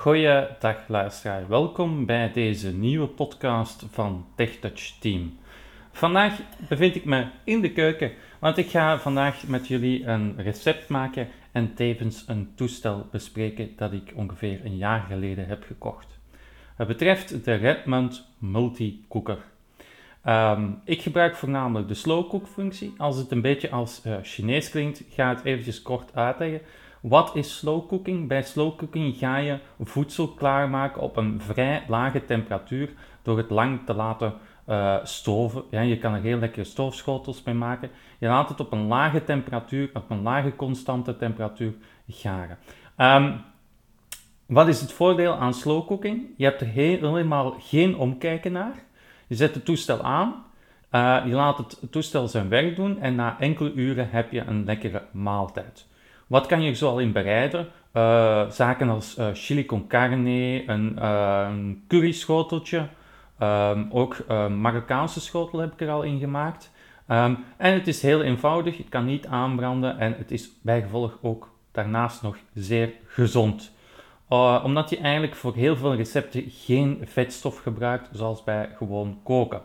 Goeiedag luisteraar, welkom bij deze nieuwe podcast van TechTouch Team. Vandaag bevind ik me in de keuken, want ik ga vandaag met jullie een recept maken en tevens een toestel bespreken dat ik ongeveer een jaar geleden heb gekocht. Het betreft de Redmond Multi Cooker. Ehm, ik gebruik voornamelijk de slow cook functie. Als het een beetje als uh, Chinees klinkt, ga het eventjes kort uitleggen. Wat is slow cooking? Bij slow cooking ga je voedsel klaarmaken op een vrij lage temperatuur door het lang te laten uh, stoven. Ja, je kan er heel lekkere stoofschotels mee maken. Je laat het op een lage temperatuur, op een lage constante temperatuur garen. Um, wat is het voordeel aan slow cooking? Je hebt er helemaal geen omkijken naar. Je zet het toestel aan, uh, je laat het toestel zijn werk doen en na enkele uren heb je een lekkere maaltijd. Wat kan je er zoal in bereiden? Uh, zaken als uh, chili con carne, een, uh, een curryschoteltje, um, ook Marokkaanse schotel heb ik er al in gemaakt. Um, en het is heel eenvoudig, het kan niet aanbranden en het is bijgevolg ook daarnaast nog zeer gezond. omdat je eigenlijk voor heel veel recepten geen vetstof gebruikt, zoals bij gewoon koken.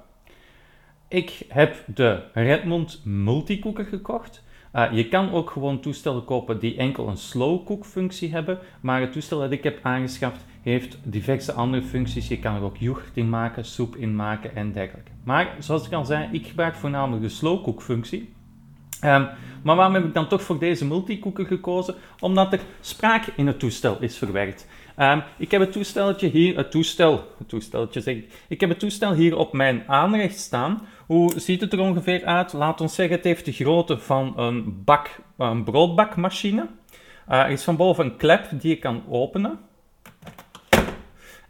Ik heb de Redmond Multicooker gekocht. Uh, je kan ook gewoon toestellen kopen die enkel een slow cook functie hebben, maar het toestel dat ik heb aangeschaft heeft diverse andere functies. Je kan er ook yoghurt in maken, soep in maken en dergelijke. Maar zoals ik al zei, ik gebruik voornamelijk de slow cook functie. Um, maar waarom heb ik dan toch voor deze multicooker gekozen? Omdat er spraak in het toestel is verwerkt. Um, ik heb het toestelletje hier, het toestel, het zeg ik, heb het toestel hier op mijn aanrecht staan. Hoe ziet het er ongeveer uit? Laat ons zeggen, het heeft de grootte van een bak, een broodbakmachine. Uh, er is van boven een klep die je kan openen.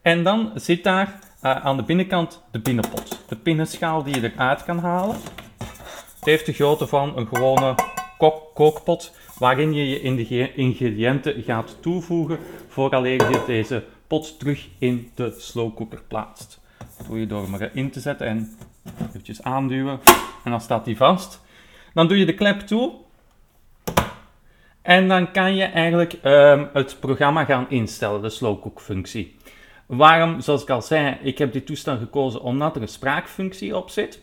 En dan zit daar uh, aan de binnenkant de binnenpot. De pinnenschaal die je eruit kan halen. Het heeft de grootte van een gewone kookpot waarin je je ingrediënten gaat toevoegen vooraleer je deze pot terug in de slowcooker plaatst. Dat doe je door hem erin te zetten en eventjes aanduwen en dan staat die vast. Dan doe je de klep toe en dan kan je eigenlijk um, het programma gaan instellen, de slowcook functie. Waarom, zoals ik al zei, ik heb dit toestel gekozen omdat er een spraakfunctie op zit.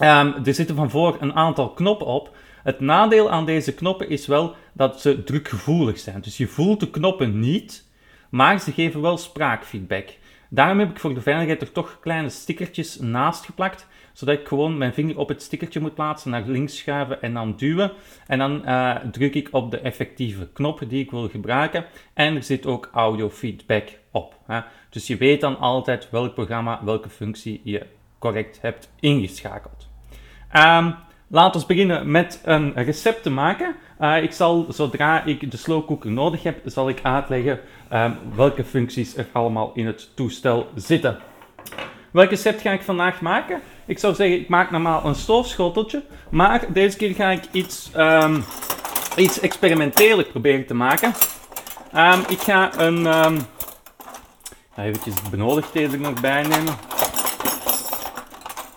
Um, er zitten van voor een aantal knoppen op. Het nadeel aan deze knoppen is wel dat ze drukgevoelig zijn. Dus je voelt de knoppen niet, maar ze geven wel spraakfeedback. Daarom heb ik voor de veiligheid er toch kleine stickertjes naast geplakt, zodat ik gewoon mijn vinger op het stickertje moet plaatsen, naar links schuiven en dan duwen. En dan uh, druk ik op de effectieve knop die ik wil gebruiken. En er zit ook audio feedback op. Hè. Dus je weet dan altijd welk programma, welke functie je correct hebt ingeschakeld. Um, laten we beginnen met een recept te maken. Uh, ik zal, zodra ik de slow cooker nodig heb, zal ik uitleggen um, welke functies er allemaal in het toestel zitten. Welk recept ga ik vandaag maken? Ik zou zeggen, ik maak normaal een stoofschoteltje, maar deze keer ga ik iets, um, iets experimenteler proberen te maken. ik ga een, eventjes benodigdheden nog bij nemen.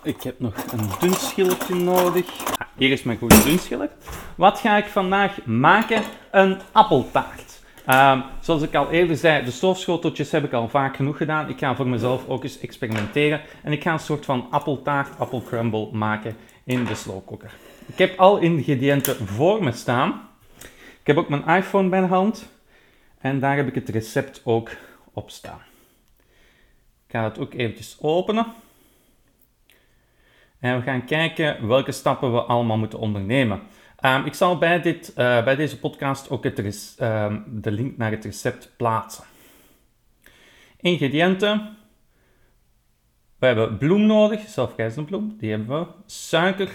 Ik heb nog een dun schilletje nodig. Hier is mijn goede dun schillet. Wat ga ik vandaag maken? Een appeltaart. Um, zoals ik al eerder zei, de stoofschoteltjes heb ik al vaak genoeg gedaan. Ik ga voor mezelf ook eens experimenteren. En ik ga een soort van appeltaart, appelcrumble maken in de slowcooker. Ik heb al ingrediënten voor me staan. Ik heb ook mijn iPhone bij de hand. En daar heb ik het recept ook op staan. Ik ga het ook eventjes openen. En we gaan kijken welke stappen we allemaal moeten ondernemen. Um, ik zal bij, dit, uh, bij deze podcast ook het um, de link naar het recept plaatsen. Ingrediënten. We hebben bloem nodig, zelfrijzende bloem, die hebben we. Suiker,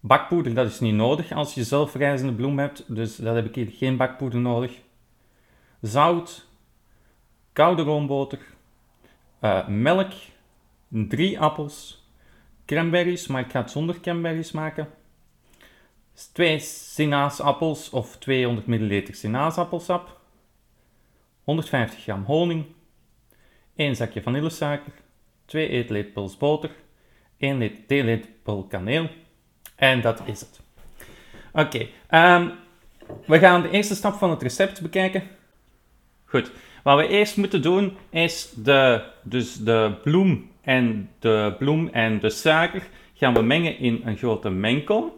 bakpoeder, dat is niet nodig als je zelfrijzende bloem hebt, dus dat heb ik hier geen bakpoeder nodig. Zout, koude roomboter, uh, melk, drie appels, cranberries, maar ik ga het zonder cranberries maken. Twee sinaasappels of 200 ml sinaasappelsap. 150 gram honing. 1 zakje vanillesuiker. 2 eetlepels boter. 1 theelepel kaneel. En dat is het. Oké, um, we gaan de eerste stap van het recept bekijken. Goed. Wat we eerst moeten doen is de, dus de bloem en de bloem en de suiker gaan we mengen in een grote mengkom.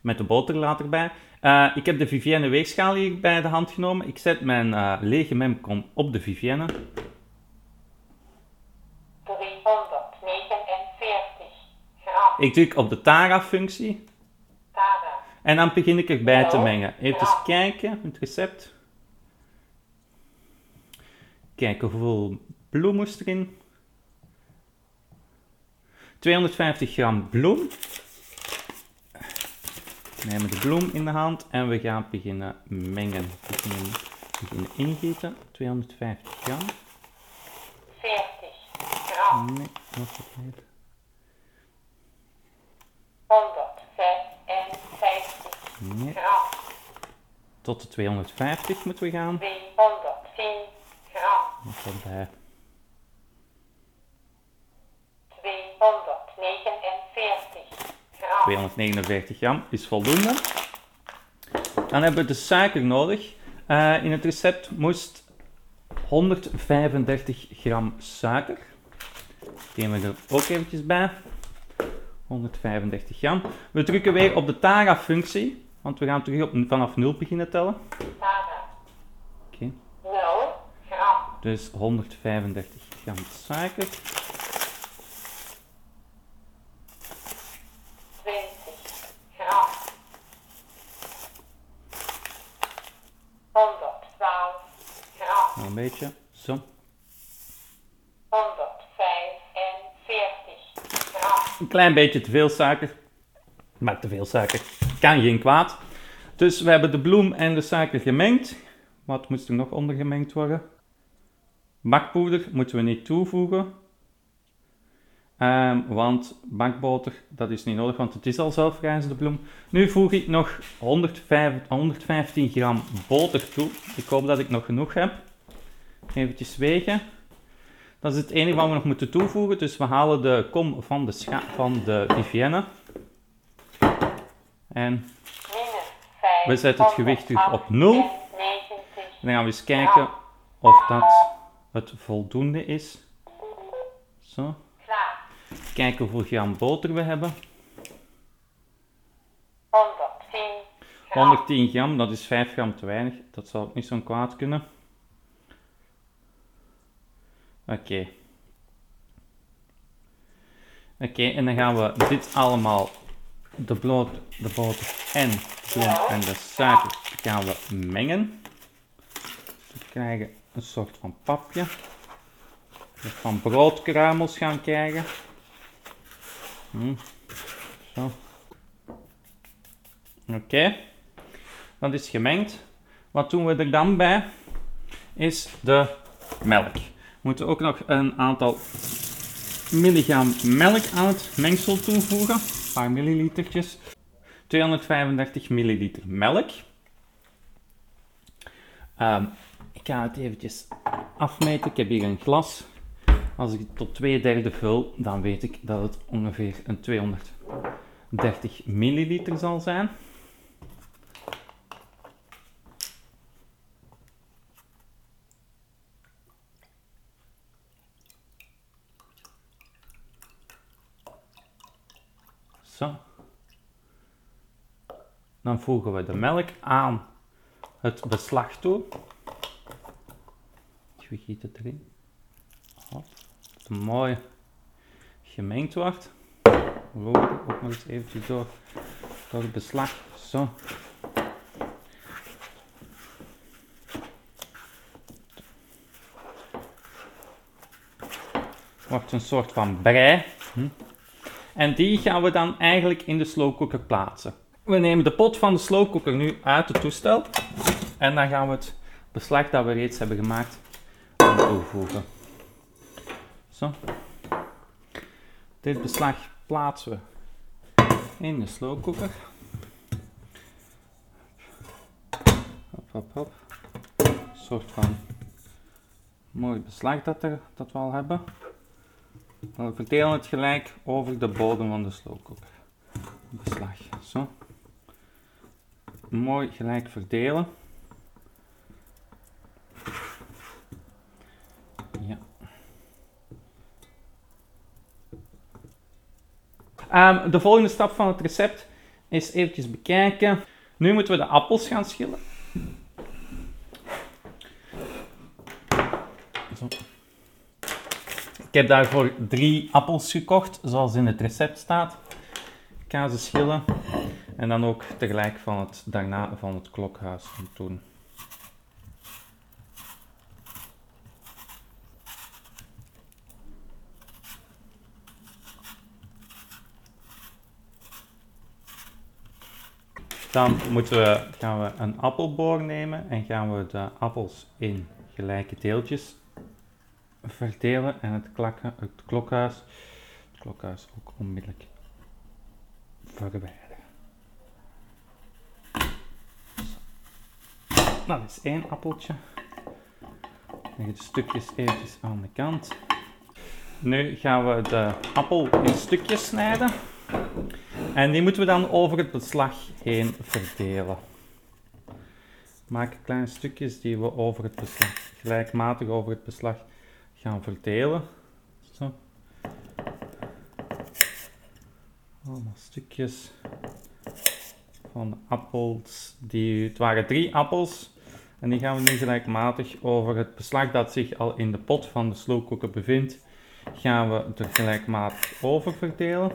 Met de boter later bij. Uh, ik heb de Vivienne weegschaal hier bij de hand genomen. Ik zet mijn uh, lege memkom op de Vivienne. 349 gram. Ik druk op de Tara-functie. Tara. En dan begin ik erbij te mengen. Even kijken, het recept. Kijken hoeveel bloem moest erin. 250 gram bloem. We nemen de bloem in de hand en we gaan beginnen mengen. Beginnen, beginnen ingieten. 250 gram. 40 gram. Nee, nog niet. 155 Nee, gram. tot de 250 moeten we gaan. 210 gram. Wat bij. 249 gram. 249 gram is voldoende. Dan hebben we de suiker nodig. Eh, in het recept moest 135 gram suiker. Die we er ook eventjes bij. 135 gram. We drukken weer op de Tara-functie, want we gaan terug op, vanaf 0 beginnen tellen. Tara. Oké, 0 gram. dus 135 gram suiker. 20 gram. 112 gram. Nog een beetje. Zo. 145 gram. Een klein beetje te veel suiker. Maar te veel suiker kan geen kwaad. Dus we hebben de bloem en de suiker gemengd. Wat moest er nog onder gemengd worden? Bakpoeder moeten we niet toevoegen. Ehm, want bakboter, dat is niet nodig, want het is al zelfrijzende bloem. Nu voeg ik nog 105, 115 gram boter toe. Ik hoop dat ik nog genoeg heb. Even wegen. Dat is het enige wat we nog moeten toevoegen. Dus we halen de kom van de, scha van de Vivienne. En Minus 5. We zetten het gewicht op nul. 90 dan gaan we eens kijken of dat het voldoende is. Zo. Kijken hoeveel gram boter we hebben. 110 gram. 110 gram, dat is 5 gram te weinig. Dat zal ook niet zo'n kwaad kunnen. Oké. Oké, en dan gaan we dit allemaal, de, bloot, de boter en de en de suiker, gaan we mengen. We krijgen een soort van papje. Van broodkruimels gaan krijgen. Hm. Zo. Oké. Dat is gemengd. Wat doen we er dan bij? Is de melk. We moeten ook nog een aantal milligram melk aan het mengsel toevoegen. Een paar millilitertjes. 235 milliliter melk. Ehm, ik ga het eventjes afmeten. Ik heb hier een glas. Als ik het tot twee derde vul, dan weet ik dat het ongeveer een 230 milliliter zal zijn. Zo. Dan voegen we de melk aan het beslag toe. We gieten het erin. Hop. Het mooi gemengd wordt. We lopen ook nog eens eventjes door, door het beslag. Zo. Wordt een soort van brei. Hm. En die gaan we dan eigenlijk in de slowcooker plaatsen. We nemen de pot van de slowcooker nu uit het toestel. En dan gaan we het beslag dat we reeds hebben gemaakt toevoegen. Zo. Dit beslag plaatsen we in de slowcooker. Hop, hop, hop. Een soort van mooi beslag dat, er, dat we al hebben. We verdelen het gelijk over de bodem van de slowcooker. mooi gelijk verdelen. Ja. Ehm, de volgende stap van het recept is eventjes bekijken. Nu moeten we de appels gaan schillen. Zo. Ik heb daarvoor drie appels gekocht, zoals in het recept staat. Ik ga ze schillen en dan ook tegelijk van het, daarna van het klokhuis doen. Dan moeten we, gaan we een appelboor nemen en gaan we de appels in gelijke deeltjes verdelen en het, klakken, het klokhuis, het klokhuis ook onmiddellijk verwijderen. Dat is één appeltje. Leg de stukjes eventjes aan de kant. Nu gaan we de appel in stukjes snijden. En die moeten we dan over het beslag heen verdelen. Maak kleine stukjes die we over het beslag, gelijkmatig over het beslag gaan verdelen. Zo. Allemaal stukjes van de appels. Die, het waren drie appels. En die gaan we nu gelijkmatig over het beslag dat zich al in de pot van de slowcooker bevindt, gaan we er gelijkmatig over verdelen.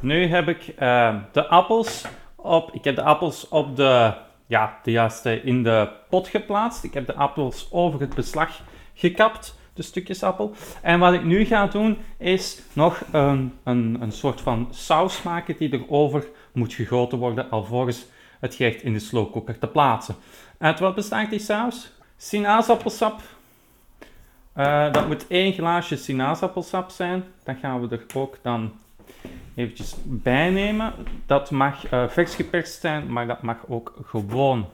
Nu heb ik uh, de appels op, ik heb de appels op de, ja, de juiste in de pot geplaatst. Ik heb de appels over het beslag gekapt de stukjes appel. En wat ik nu ga doen, is nog een, een, een soort van saus maken die erover moet gegoten worden, alvorens het gerecht in de slowcooker te plaatsen. Uit wat bestaat die saus? Sinaasappelsap. Uh, dat moet één glaasje sinaasappelsap zijn. Dan gaan we er ook dan eventjes bij nemen. Dat mag uh, vers geperst zijn, maar dat mag ook gewoon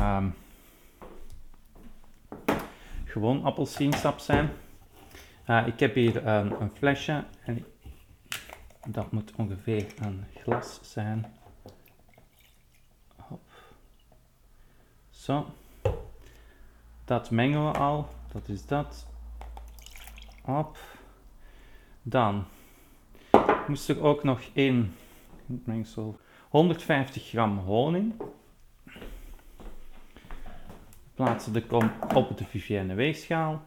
um, gewoon appelsiensap zijn. Uh, ik heb hier een, een, flesje en dat moet ongeveer een glas zijn. Zo. Dat mengen we al. Dat is dat. Hop. Dan moest er ook nog in mengsel 150 gram honing plaatsen de kom op de Vivienne weegschaal.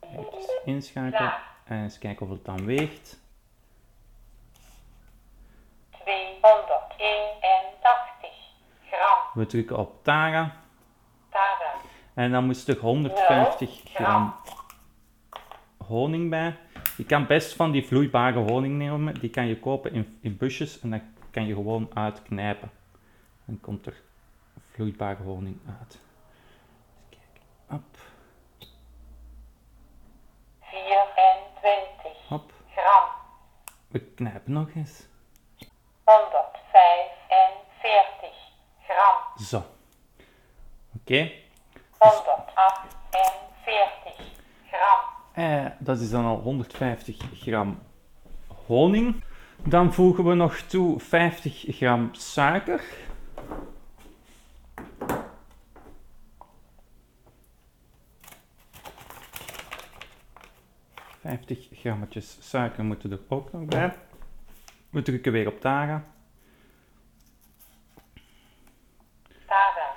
Even inschakelen en eens kijken of het dan weegt. 281 gram. We drukken op Tara. En dan moet er 150 gram honing bij. Je kan best van die vloeibare honing nemen. Die kan je kopen in, in busjes en dan kan je gewoon uitknijpen. Dan komt er vloeibare honing uit. Hop. 24 Hop. gram. We knijpen nog eens. 145 gram. Zo. Oké. Okay. 148 gram. Eh, dat is dan al 150 gram honing. Dan voegen we nog toe 50 gram suiker. 50 grammetjes suiker moeten er ook nog bij. We drukken weer op Tara. Tara.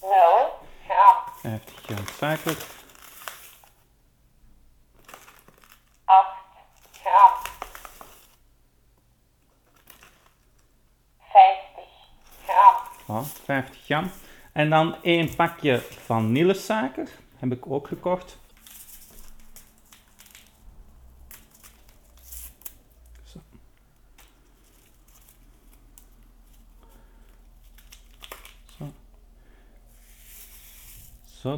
0 gram. 50 gram suiker. 8 gram. 50 gram. Oh, 50 gram. En dan één pakje vanillesuiker. Heb ik ook gekocht.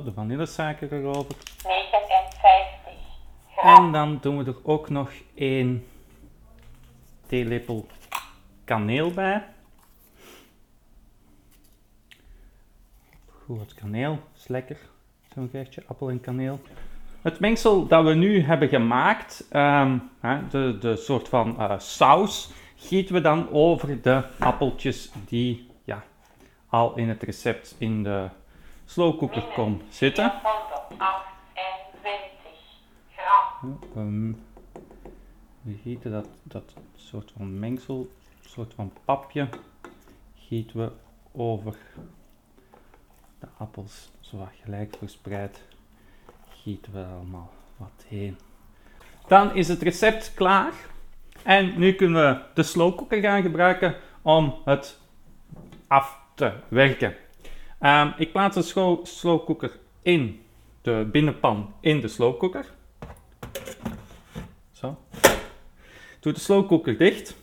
De vanillesuiker erover. 59 gram. En dan doen we er ook nog één theelepel kaneel bij. Goed, wat kaneel is lekker. Zo'n gerechtje, appel en kaneel. Het mengsel dat we nu hebben gemaakt, um, de, de soort van uh, saus, gieten we dan over de appeltjes die ja, al in het recept in de slowcooker kon zitten. 128 gram. Um, We gieten dat, dat soort van mengsel, soort van papje, gieten we over de appels, zo gelijk verspreid, gieten we er allemaal wat heen. Dan is het recept klaar. En nu kunnen we de slowcooker gaan gebruiken om het af te werken. Ehm, ik plaats de slow- in de binnenpan in de slowcooker. Zo. Doe de slowcooker dicht.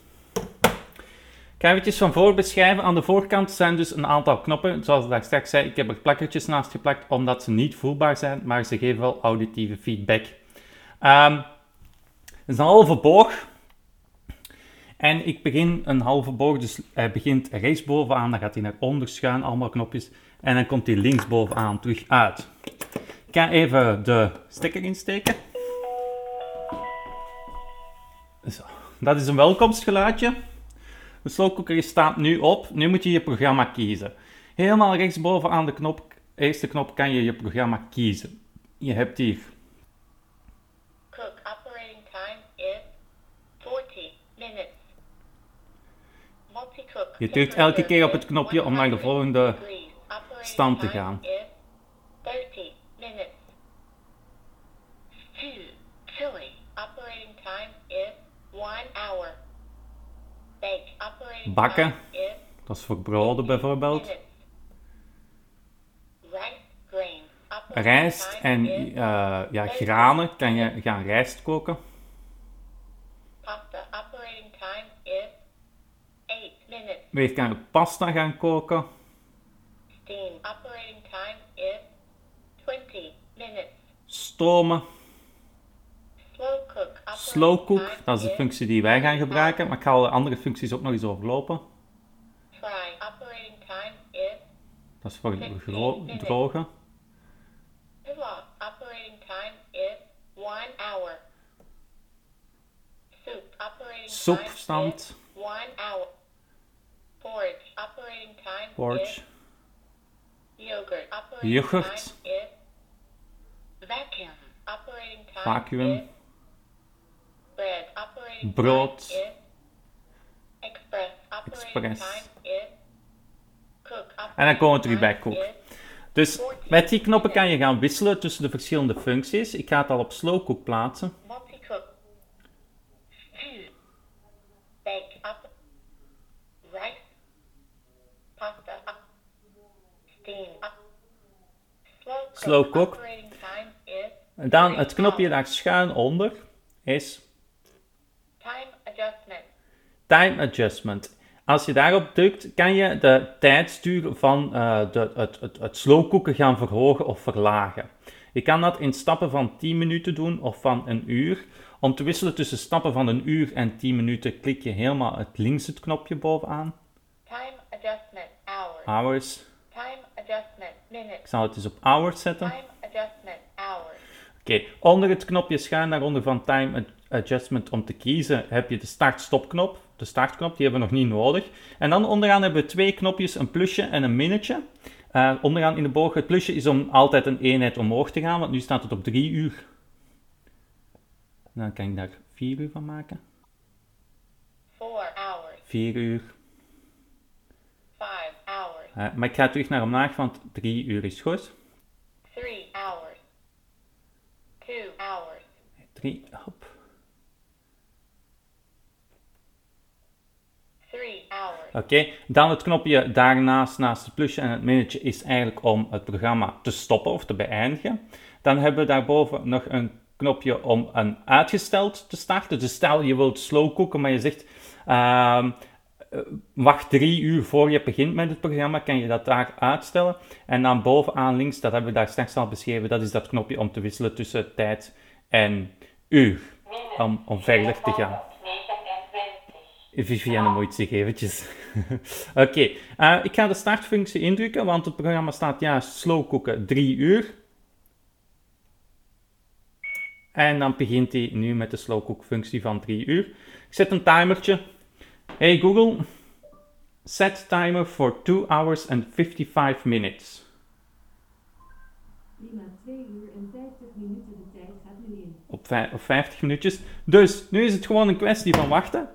Ik ga van voor beschrijven. Aan de voorkant zijn dus een aantal knoppen. Zoals ik daar straks zei, ik heb er plakkertjes naast geplakt omdat ze niet voelbaar zijn, maar ze geven wel auditieve feedback. Het is een halve boog. En ik begin een halve boog, dus hij begint rechts bovenaan, dan gaat hij naar onder schuin, allemaal knopjes. En dan komt hij links bovenaan terug uit. Ik ga even de stekker insteken. Zo. Dat is een welkomstgeluidje. De slowcooker staat nu op. Nu moet je je programma kiezen. Helemaal rechtsboven aan de knop, eerste knop kan je je programma kiezen. Je hebt hier Cook operating time is 40 minutes. Multi-cook. Je drukt elke keer op het knopje om naar de volgende stand te gaan. Is 30 minutes. Stew, chili. Operating time is 1 hour. Bake. Operating Bakken. Dat is voor broden bijvoorbeeld. Rijst en eh, ja, granen kan je gaan rijst koken. Pasta operating time is 8 kan je pasta gaan koken. Steam operating time is 20 minutes. Stomen. Slow cook Slow cook, dat is de functie die wij gaan gebruiken. Maar ik ga alle andere functies ook nog eens overlopen. Fry operating time is Dat is voor het drogen. pilaf operating time is 1 hour. Soup operating time is 1 hour. Porridge operating time is yogurt operating Yoghurt. time is vacuum operating time Vacuüm. is bread operating Brood. time is express operating Express. time is cook En dan komen we terug bij cook. is Dus met die knoppen kan je gaan wisselen tussen de verschillende functies. Ik ga het al op slow cook plaatsen. Slow cook. En dan het knopje daar schuin onder is time adjustment. Time Adjustment. Als je daarop drukt, kan je de tijdstuur van eh, de, het, het, het slowcooken gaan verhogen of verlagen. Je kan dat in stappen van 10 minuten doen of van een uur. Om te wisselen tussen stappen van een uur en 10 minuten klik je helemaal het links het knopje bovenaan. Time adjustment hours. Hours. Time Ik zal het eens op hours zetten. Time adjustment hours. Oké, onder het knopje schuin daaronder van Time Ad- Adjustment om te kiezen heb je de start-stop-knop. De startknop, die hebben we nog niet nodig. En dan onderaan hebben we twee knopjes, een plusje en een minnetje. Eh, onderaan in de boog, het plusje is om altijd een eenheid omhoog te gaan, want nu staat het op 3 uur. Dan kan ik daar 4 uur van maken. 4 hours. 4 uur. 5 hours. Eh, maar ik ga terug naar omlaag, want 3 uur is goed. 3 hours. 2 hours. 3, hop. 3 hours. Oké, dan het knopje daarnaast, naast het plusje en het minnetje, is eigenlijk om het programma te stoppen of te beëindigen. Dan hebben we daarboven nog een knopje om een uitgesteld te starten. Dus stel je wilt slow cooken, maar je zegt ehm, eh, wacht drie uur voor je begint met het programma, kan je dat daar uitstellen. En dan bovenaan links, dat hebben we daar straks al beschreven, dat is dat knopje om te wisselen tussen tijd en uur. Om, om verder te gaan. 29. Vivienne moet zich eventjes. Oké, eh, ik ga de startfunctie indrukken, want het programma staat juist slow cooken 3 uur. En dan begint hij nu met de slow cook functie van 3 uur. Ik zet een timertje. Hey Google, set timer for 2 hours and 55 minutes. Prima 2 uur en 50 minuten. de tijd gaat nu in. op 50 minuutjes. Dus nu is het gewoon een kwestie van wachten.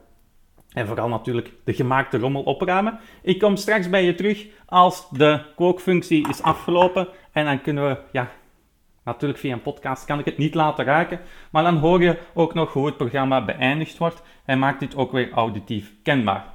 En vooral natuurlijk de gemaakte rommel opruimen. Ik kom straks bij je terug als de kookfunctie is afgelopen. En dan kunnen we, ja, natuurlijk via een podcast kan ik het niet laten raken. Maar dan hoor je ook nog hoe het programma beëindigd wordt. En maakt dit ook weer auditief kenbaar.